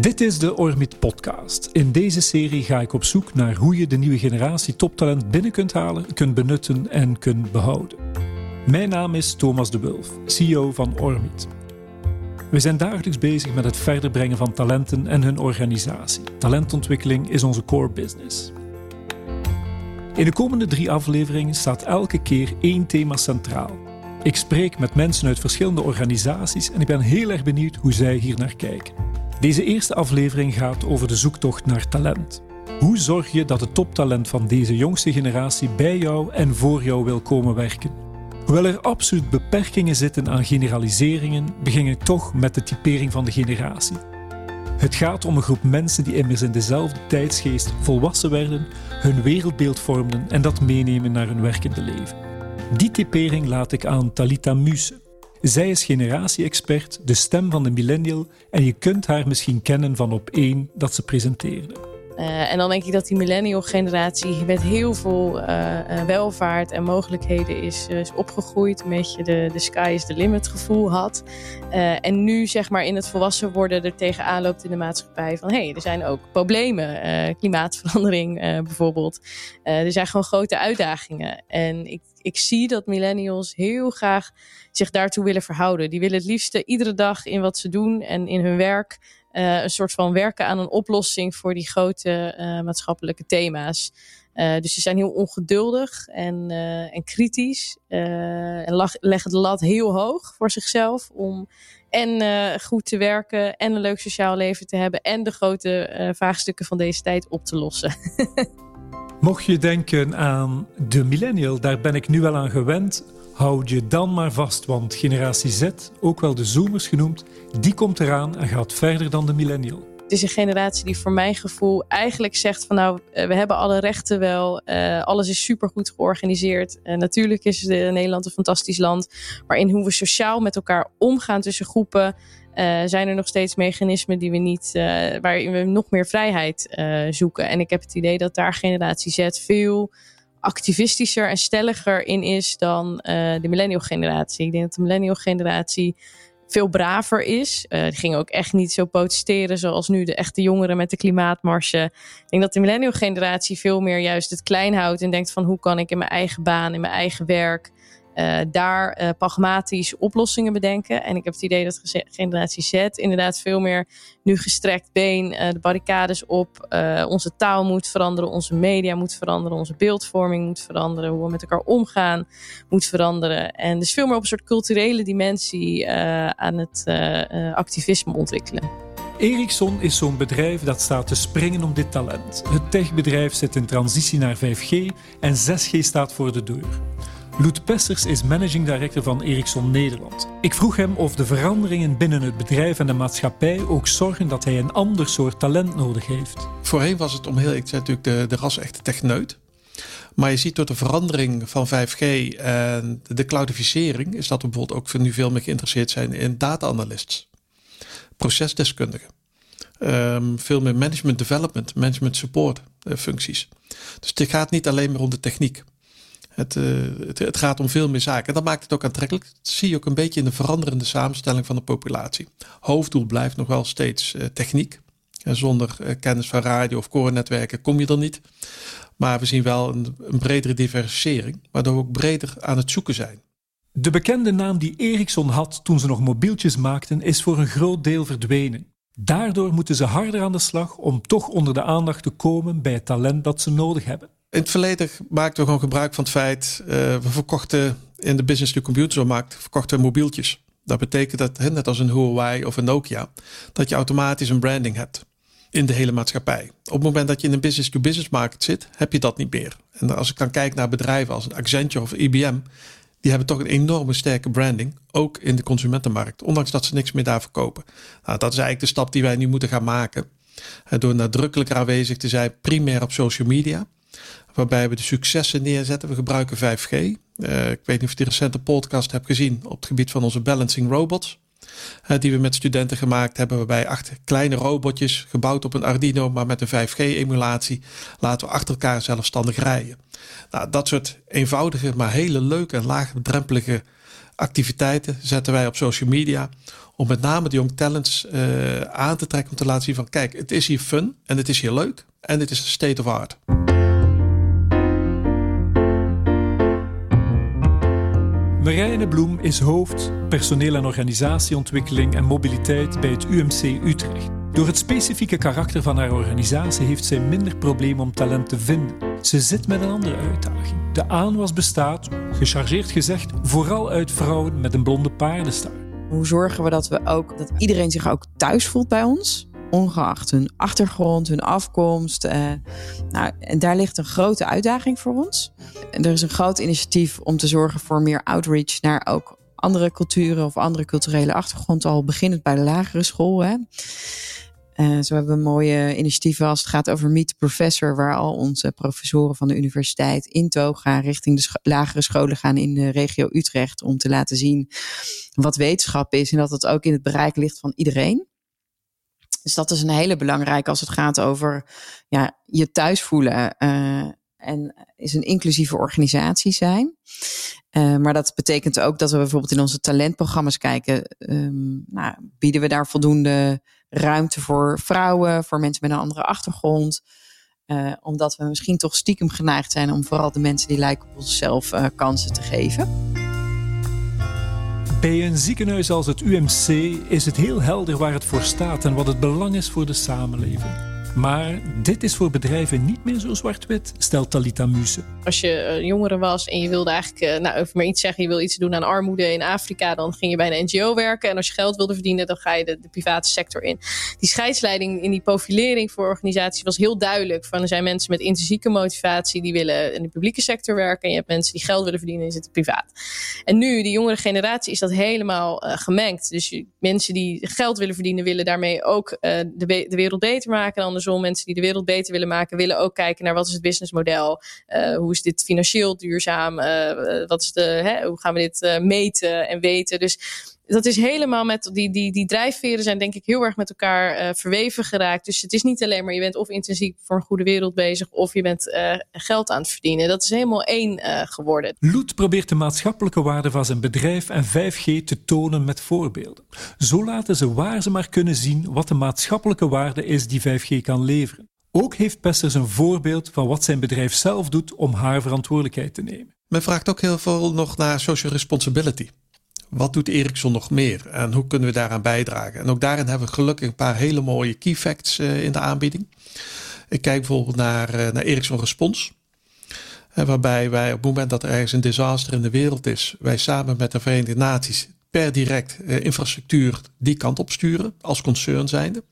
Dit is de Ormit Podcast. In deze serie ga ik op zoek naar hoe je de nieuwe generatie toptalent binnen kunt halen, kunt benutten en kunt behouden. Mijn naam is Thomas de Wulf, CEO van Ormit. We zijn dagelijks bezig met het verder brengen van talenten en hun organisatie. Talentontwikkeling is onze core business. In de komende drie afleveringen staat elke keer één thema centraal. Ik spreek met mensen uit verschillende organisaties en ik ben heel erg benieuwd hoe zij hier naar kijken. Deze eerste aflevering gaat over de zoektocht naar talent. Hoe zorg je dat het toptalent van deze jongste generatie bij jou en voor jou wil komen werken? Hoewel er absoluut beperkingen zitten aan generaliseringen, begin ik toch met de typering van de generatie. Het gaat om een groep mensen die immers in dezelfde tijdsgeest volwassen werden, hun wereldbeeld vormden en dat meenemen naar hun werkende leven. Die typering laat ik aan Talita Muse. Zij is generatie-expert, de stem van de millennial en je kunt haar misschien kennen van op één dat ze presenteerde. Uh, en dan denk ik dat die millennial generatie met heel veel uh, welvaart en mogelijkheden is, is, opgegroeid. Een beetje de, de sky is the limit gevoel had. en nu zeg maar in het volwassen worden er tegenaan loopt in de maatschappij van hé, hey, er zijn ook problemen. klimaatverandering bijvoorbeeld. er zijn gewoon grote uitdagingen. En ik, ik zie dat millennials heel graag zich daartoe willen verhouden. Die willen het liefste iedere dag in wat ze doen en in hun werk uh, een soort van werken aan een oplossing voor die grote uh, maatschappelijke thema's. Uh, dus ze zijn heel ongeduldig en, en kritisch. en lag, leggen de lat heel hoog voor zichzelf om en goed te werken en een leuk sociaal leven te hebben en de grote vraagstukken van deze tijd op te lossen. Mocht je denken aan de millennial, daar ben ik nu wel aan gewend Houd je dan maar vast, want generatie Z, ook wel de Zoomers genoemd, die komt eraan en gaat verder dan de millennial. Het is een generatie die voor mijn gevoel eigenlijk zegt van nou, eh, we hebben alle rechten wel, uh, alles is supergoed georganiseerd. Uh, natuurlijk is Nederland een fantastisch land, maar in hoe we sociaal met elkaar omgaan tussen groepen, zijn er nog steeds mechanismen die we niet, waarin we nog meer vrijheid zoeken. En ik heb het idee dat daar generatie Z veel activistischer en stelliger in is dan uh, de millennial generatie. Ik denk dat de millennial generatie veel braver is. Uh, die gingen ook echt niet zo protesteren zoals nu de echte jongeren met de klimaatmarsen. Ik denk dat de millennial generatie veel meer juist het klein houdt en denkt van hoe kan ik in mijn eigen baan, in mijn eigen werk uh, daar uh, pragmatisch oplossingen bedenken. En ik heb het idee dat generatie Z inderdaad veel meer nu gestrekt been uh, de barricades op. onze taal moet veranderen, onze media moet veranderen, onze beeldvorming moet veranderen, hoe we met elkaar omgaan moet veranderen. En dus veel meer op een soort culturele dimensie aan het activisme ontwikkelen. Ericsson is zo'n bedrijf dat staat te springen om dit talent. Het techbedrijf zit in transitie naar 5G en 6G staat voor de deur. Loet Pessers is managing director van Ericsson Nederland. Ik vroeg hem of de veranderingen binnen het bedrijf en de maatschappij ook zorgen dat hij een ander soort talent nodig heeft. Voorheen was het om heel ik zei natuurlijk de, de ras-echte techneut. Maar je ziet door de verandering van 5G en de cloudificering, is dat we bijvoorbeeld ook nu veel meer geïnteresseerd zijn in data-analysts, procesdeskundigen. Um, veel meer management development, management support uh, functies. Dus het gaat niet alleen maar om de techniek. Het, uh, het, gaat om veel meer zaken. En dat maakt het ook aantrekkelijk. Dat zie je ook een beetje in de veranderende samenstelling van de populatie. Hoofddoel blijft nog wel steeds uh, techniek. En zonder uh, kennis van radio of core-netwerken kom je er niet. Maar we zien wel een, bredere diversifiering, waardoor we ook breder aan het zoeken zijn. De bekende naam die Ericsson had toen ze nog mobieltjes maakten, is voor een groot deel verdwenen. Daardoor moeten ze harder aan de slag om toch onder de aandacht te komen bij het talent dat ze nodig hebben. In het verleden maakten we gewoon gebruik van het feit, uh, we verkochten in de business to computer markt, verkochten mobieltjes. Dat betekent dat, net als een Huawei of een Nokia, dat je automatisch een branding hebt in de hele maatschappij. Op het moment dat je in een business to business markt zit, heb je dat niet meer. En als ik dan kijk naar bedrijven als Accenture of IBM, die hebben toch een enorme sterke branding, ook in de consumentenmarkt, ondanks dat ze niks meer daar verkopen. Nou, dat is eigenlijk de stap die wij nu moeten gaan maken. Door nadrukkelijker aanwezig te zijn, primair op social media waarbij we de successen neerzetten. We gebruiken 5G. Uh, eh, ik weet niet of je die recente podcast hebt gezien op het gebied van onze balancing robots. Uh, die we met studenten gemaakt hebben, waarbij acht kleine robotjes gebouwd op een Arduino, maar met een 5G-emulatie laten we achter elkaar zelfstandig rijden. Nou, dat soort eenvoudige, maar hele leuke en laagdrempelige activiteiten zetten wij op social media. Om met name de young talents uh, aan te trekken. Om te laten zien van kijk, het is hier fun en het is hier leuk. En het is state of art. Marijne Bloem is hoofd personeel- en organisatieontwikkeling en mobiliteit bij het UMC Utrecht. Door het specifieke karakter van haar organisatie heeft zij minder probleem om talent te vinden. Ze zit met een andere uitdaging. De aanwas bestaat, gechargeerd gezegd, vooral uit vrouwen met een blonde paardenstaart. Hoe zorgen we dat we ook dat iedereen zich ook thuis voelt bij ons? Ongeacht hun achtergrond, hun afkomst. Uh, nou, en daar ligt een grote uitdaging voor ons. En er is een groot initiatief om te zorgen voor meer outreach naar ook andere culturen of andere culturele achtergronden, al beginnend bij de lagere school. Hè. Uh, zo hebben we mooie initiatieven als het gaat over Meet the Professor, waar al onze professoren van de universiteit in toog gaan richting de lagere scholen gaan in de regio Utrecht om te laten zien wat wetenschap is en dat het ook in het bereik ligt van iedereen. Dus dat is een hele belangrijke als het gaat over ja, je thuis voelen. Uh, en is een inclusieve organisatie zijn. Uh, maar dat betekent ook dat we bijvoorbeeld in onze talentprogramma's kijken. Um, nou, bieden we daar voldoende ruimte voor vrouwen, voor mensen met een andere achtergrond? Uh, omdat we misschien toch stiekem geneigd zijn om vooral de mensen die lijken op onszelf kansen te geven. Bij een ziekenhuis als het UMC is het heel helder waar het voor staat en wat het belang is voor de samenleving. Maar dit is voor bedrijven niet meer zo zwart-wit, stelt Talita Muse. Als je uh, jongere was en je wilde eigenlijk, uh, nou, over maar iets zeggen, je wil iets doen aan armoede in Afrika, dan ging je bij een NGO werken. En als je geld wilde verdienen, dan ga je de, de private sector in. Die scheidsleiding in die profilering voor organisaties was heel duidelijk. Van er zijn mensen met intrinsieke motivatie die willen in de publieke sector werken. En je hebt mensen die geld willen verdienen en zitten privaat. En nu, die jongere generatie, is dat helemaal uh, gemengd. Dus mensen die geld willen verdienen, willen daarmee ook de, de wereld beter maken. En andersom, mensen die de wereld beter willen maken, willen ook kijken naar wat is het businessmodel. Uh, hoe is dit financieel duurzaam? Uh, wat is de, hè, hoe gaan we dit meten en weten? Dus dat is helemaal met die, die, die drijfveren zijn denk ik heel erg met elkaar uh, verweven geraakt. Dus het is niet alleen maar je bent of intensief voor een goede wereld bezig of je bent uh, geld aan het verdienen. Dat is helemaal één uh, geworden. Loet probeert de maatschappelijke waarde van zijn bedrijf en 5G te tonen met voorbeelden. Zo laten ze waar ze maar kunnen zien wat de maatschappelijke waarde is die 5G kan leveren. Ook heeft Pesters een voorbeeld van wat zijn bedrijf zelf doet om haar verantwoordelijkheid te nemen. Men vraagt ook heel veel nog naar social responsibility. Wat doet Ericsson nog meer en hoe kunnen we daaraan bijdragen? En ook daarin hebben we gelukkig een paar hele mooie key facts uh, in de aanbieding. Ik kijk bijvoorbeeld naar, uh, naar Ericsson Respons. Uh, waarbij wij op het moment dat er ergens een disaster in de wereld is, wij samen met de Verenigde Naties per direct infrastructuur die kant op sturen als concern zijnde.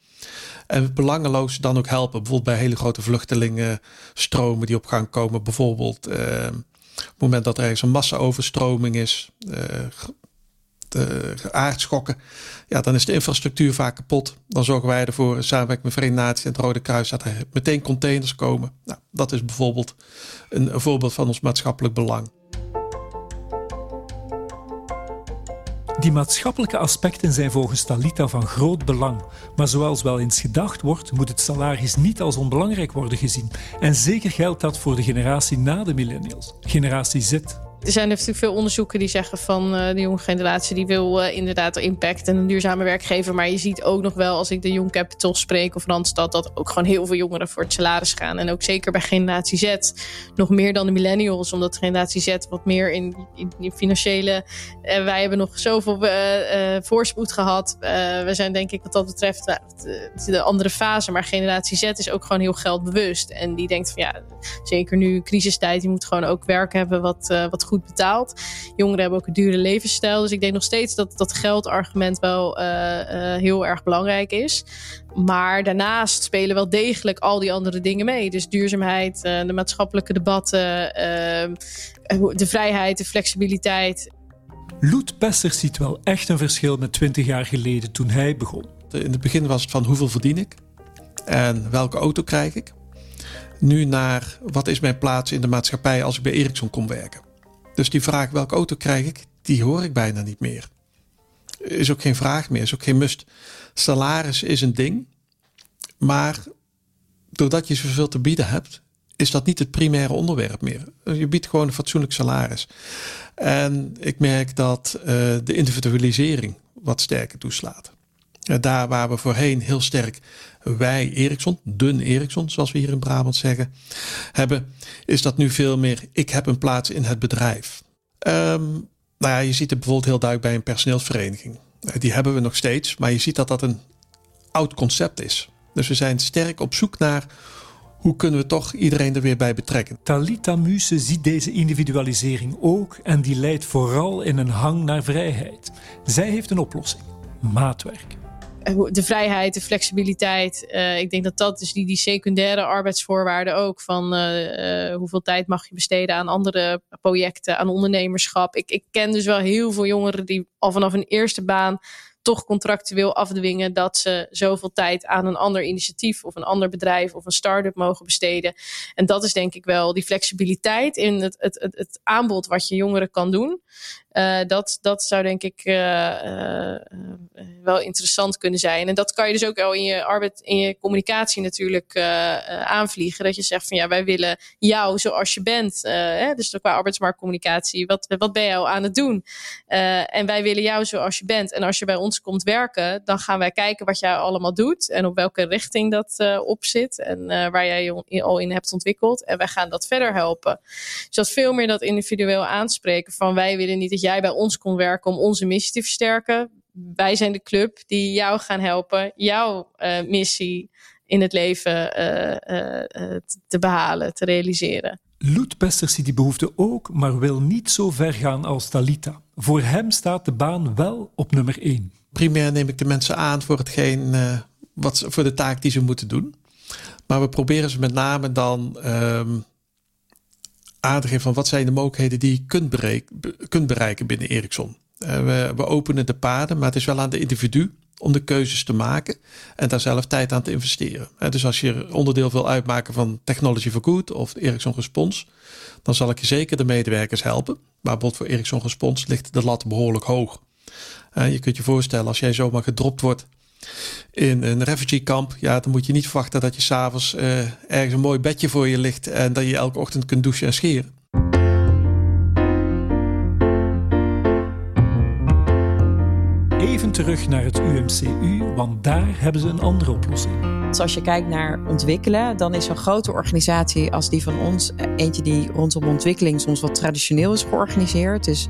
En belangeloos dan ook helpen. Bijvoorbeeld bij hele grote vluchtelingenstromen die op gang komen. Bijvoorbeeld op het moment dat er ergens een massa-overstroming is aardschokken. Ja, dan is de infrastructuur vaak kapot. Dan zorgen wij ervoor, in samenwerking met Verenigde Naties en het Rode Kruis, dat er meteen containers komen. Nou, dat is bijvoorbeeld een, een voorbeeld van ons maatschappelijk belang. Die maatschappelijke aspecten zijn volgens Talita van groot belang. Maar zoals wel eens gedacht wordt, moet het salaris niet als onbelangrijk worden gezien. En zeker geldt dat voor de generatie na de millennials, generatie Z. Er zijn natuurlijk veel onderzoeken die zeggen van uh, de jonge generatie die wil uh, inderdaad impact en een duurzame werkgever. Maar je ziet ook nog wel als ik de Young Capital spreek of Randstad dat ook gewoon heel veel jongeren voor het salaris gaan. En ook zeker bij generatie Z nog meer dan de millennials. Omdat generatie Z wat meer in, in, in financiële... Uh, wij hebben nog zoveel voorspoed gehad. we zijn denk ik wat dat betreft de, de andere fase. Maar generatie Z is ook gewoon heel geldbewust. En die denkt van ja, zeker nu crisistijd, je moet gewoon ook werk hebben wat, wat goed betaald. Jongeren hebben ook een dure levensstijl. Dus ik denk nog steeds dat dat geldargument wel uh, uh, heel erg belangrijk is. Maar daarnaast spelen wel degelijk al die andere dingen mee. Dus duurzaamheid, uh, de maatschappelijke debatten, ehm, de vrijheid, de flexibiliteit. Loet Pesser ziet wel echt een verschil met 20 jaar geleden toen hij begon. In het begin was het van hoeveel verdien ik en welke auto krijg ik. Nu naar wat is mijn plaats in de maatschappij als ik bij Ericsson kom werken. Dus die vraag welke auto krijg ik, die hoor ik bijna niet meer. Is ook geen vraag meer, is ook geen must. Salaris is een ding, maar doordat je zoveel te bieden hebt, is dat niet het primaire onderwerp meer. Je biedt gewoon een fatsoenlijk salaris. En ik merk dat de individualisering wat sterker toeslaat. Daar waar we voorheen heel sterk wij Ericsson, dun Ericsson, zoals we hier in Brabant zeggen, hebben, is dat nu veel meer ik heb een plaats in het bedrijf. Um, nou ja, je ziet het bijvoorbeeld heel duidelijk bij een personeelsvereniging. Eh, die hebben we nog steeds, maar je ziet dat dat een oud concept is. Dus we zijn sterk op zoek naar hoe kunnen we toch iedereen er weer bij betrekken. Talita Muse ziet deze individualisering ook en die leidt vooral in een hang naar vrijheid. Zij heeft een oplossing: maatwerk. Eh, de vrijheid, de flexibiliteit. Uh, ik denk dat dat is die, secundaire arbeidsvoorwaarden ook. Van uh, hoeveel tijd mag je besteden aan andere projecten, aan ondernemerschap. Ik, ik ken dus wel heel veel jongeren die al vanaf een eerste baan toch contractueel afdwingen dat ze zoveel tijd aan een ander initiatief of een ander bedrijf of een start-up mogen besteden. En dat is denk ik wel die flexibiliteit in het, het, het aanbod wat je jongeren kan doen. Uh, dat, dat zou denk ik uh, uh, wel interessant kunnen zijn. En dat kan je dus ook wel in je arbeid, in je communicatie natuurlijk aanvliegen. Dat je zegt van ja, wij willen jou zoals je bent. Hè? Dus qua arbeidsmarktcommunicatie. Wat, wat ben je al aan het doen? en wij willen jou zoals je bent. En als je bij ons komt werken, dan gaan wij kijken wat jij allemaal doet. En op welke richting dat op zit. En waar jij je al in hebt ontwikkeld. En wij gaan dat verder helpen. Dus dat veel meer dat individueel aanspreken van wij willen niet dat jij bij ons kon werken om onze missie te versterken. Wij zijn de club die jou gaan helpen, jouw uh, missie in het leven uh, uh, te behalen, te realiseren. Loet Pester ziet die behoefte ook, maar wil niet zo ver gaan als Talita. Voor hem staat de baan wel op nummer 1. Primair neem ik de mensen aan voor, hetgeen, wat, voor de taak die ze moeten doen. Maar we proberen ze met name dan um, aan te geven van wat zijn de mogelijkheden die je kunt, bereiken, kunt bereiken binnen Ericsson. Uh, we, we, openen de paden, maar het is wel aan de individu om de keuzes te maken en daar zelf tijd aan te investeren. Uh, dus als je onderdeel wil uitmaken van Technology for Good of Ericsson Response, dan zal ik je zeker de medewerkers helpen. Maar bijvoorbeeld voor Ericsson Response ligt de lat behoorlijk hoog. Uh, je kunt je voorstellen als jij zomaar gedropt wordt in een refugeekamp, ja, dan moet je niet verwachten dat je s'avonds uh, ergens een mooi bedje voor je ligt en dat je elke ochtend kunt douchen en scheren. Even terug naar het UMCU, want daar hebben ze een andere oplossing. Dus als je kijkt naar ontwikkelen, dan is een grote organisatie als die van ons, eh, eentje die rondom ontwikkeling soms wat traditioneel is georganiseerd. Dus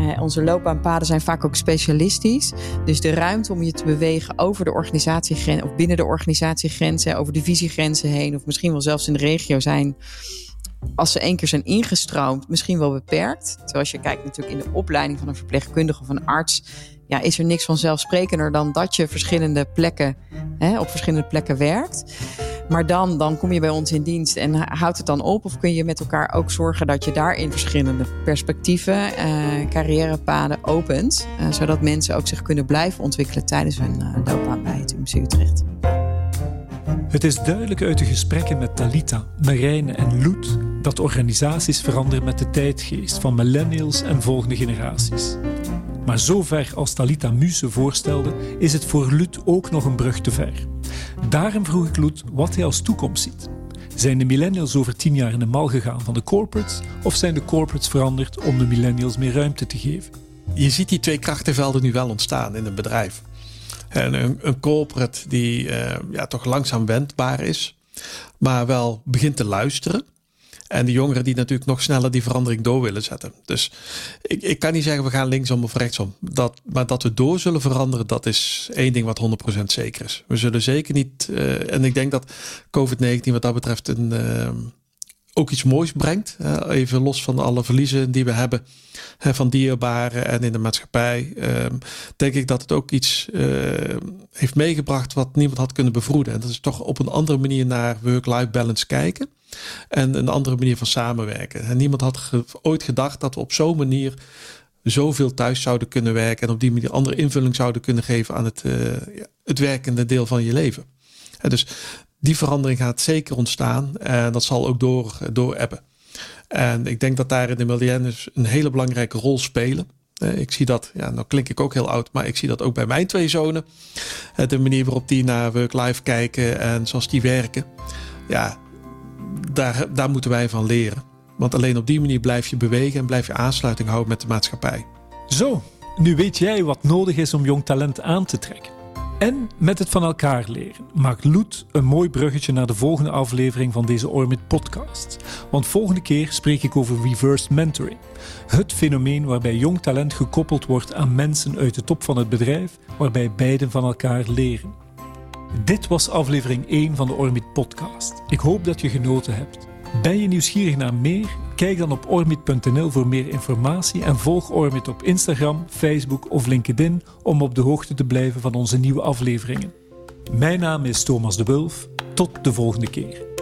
uh, onze loopbaanpaden zijn vaak ook specialistisch. Dus de ruimte om je te bewegen over de organisatiegrenzen of binnen de organisatiegrenzen, over divisiegrenzen heen, of misschien wel zelfs in de regio zijn. Als ze één keer zijn ingestroomd, misschien wel beperkt. Terwijl als je kijkt natuurlijk in de opleiding van een verpleegkundige of een arts, ja, is er niks vanzelfsprekender dan dat je verschillende plekken, hè, op verschillende plekken werkt. Maar dan, dan kom je bij ons in dienst en houdt het dan op? Of kun je met elkaar ook zorgen dat je daarin verschillende perspectieven, eh, carrièrepaden opent, uh, zodat mensen ook zich kunnen blijven ontwikkelen tijdens hun uh, loopbaan bij het UMC Utrecht? Het is duidelijk uit de gesprekken met Talita, Marijne en Loet dat organisaties veranderen met de tijdgeest van millennials en volgende generaties. Maar zover als Talita Muse voorstelde, is het voor Lut ook nog een brug te ver. Daarom vroeg ik Lut wat hij als toekomst ziet. Zijn de millennials over tien jaar in de mal gegaan van de corporates of zijn de corporates veranderd om de millennials meer ruimte te geven? Je ziet die twee krachtenvelden nu wel ontstaan in een bedrijf. En een, een corporate die uh, ja, toch langzaam wendbaar is, maar wel begint te luisteren. En de jongeren die natuurlijk nog sneller die verandering door willen zetten. Dus ik, ik kan niet zeggen we gaan linksom of rechtsom. Dat, maar dat we door zullen veranderen, dat is één ding wat 100% zeker is. We zullen zeker niet. Uh, en ik denk dat COVID-19 wat dat betreft een, uh, ook iets moois brengt. Uh, even los van alle verliezen die we hebben van dierbaren en in de maatschappij. Ehm, denk ik dat het ook iets heeft meegebracht wat niemand had kunnen bevroeden. En dat is toch op een andere manier naar work-life balance kijken. En een andere manier van samenwerken. En niemand had ooit gedacht dat we op zo'n manier zoveel thuis zouden kunnen werken. En op die manier andere invulling zouden kunnen geven aan het, uh, het werkende deel van je leven. En dus die verandering gaat zeker ontstaan. En dat zal ook door, door ebben. En ik denk dat daar in de millennials een hele belangrijke rol spelen. Eh, ik zie dat, ja, nou klink ik ook heel oud, maar ik zie dat ook bij mijn twee zonen. De manier waarop die naar work-life kijken en zoals die werken. Ja, daar, daar moeten wij van leren. Want alleen op die manier blijf je bewegen en blijf je aansluiting houden met de maatschappij. Zo, nu weet jij wat nodig is om jong talent aan te trekken. En met het van elkaar leren maakt Loet een mooi bruggetje naar de volgende aflevering van deze Orbit podcast. Want volgende keer spreek ik over reverse mentoring. Het fenomeen waarbij jong talent gekoppeld wordt aan mensen uit de top van het bedrijf, waarbij beiden van elkaar leren. Dit was aflevering 1 van de Orbit podcast. Ik hoop dat je genoten hebt. Ben je nieuwsgierig naar meer? Kijk dan op orbit.nl voor meer informatie en volg Orbit op Instagram, Facebook of LinkedIn om op de hoogte te blijven van onze nieuwe afleveringen. Mijn naam is Thomas de Wulf. Tot de volgende keer.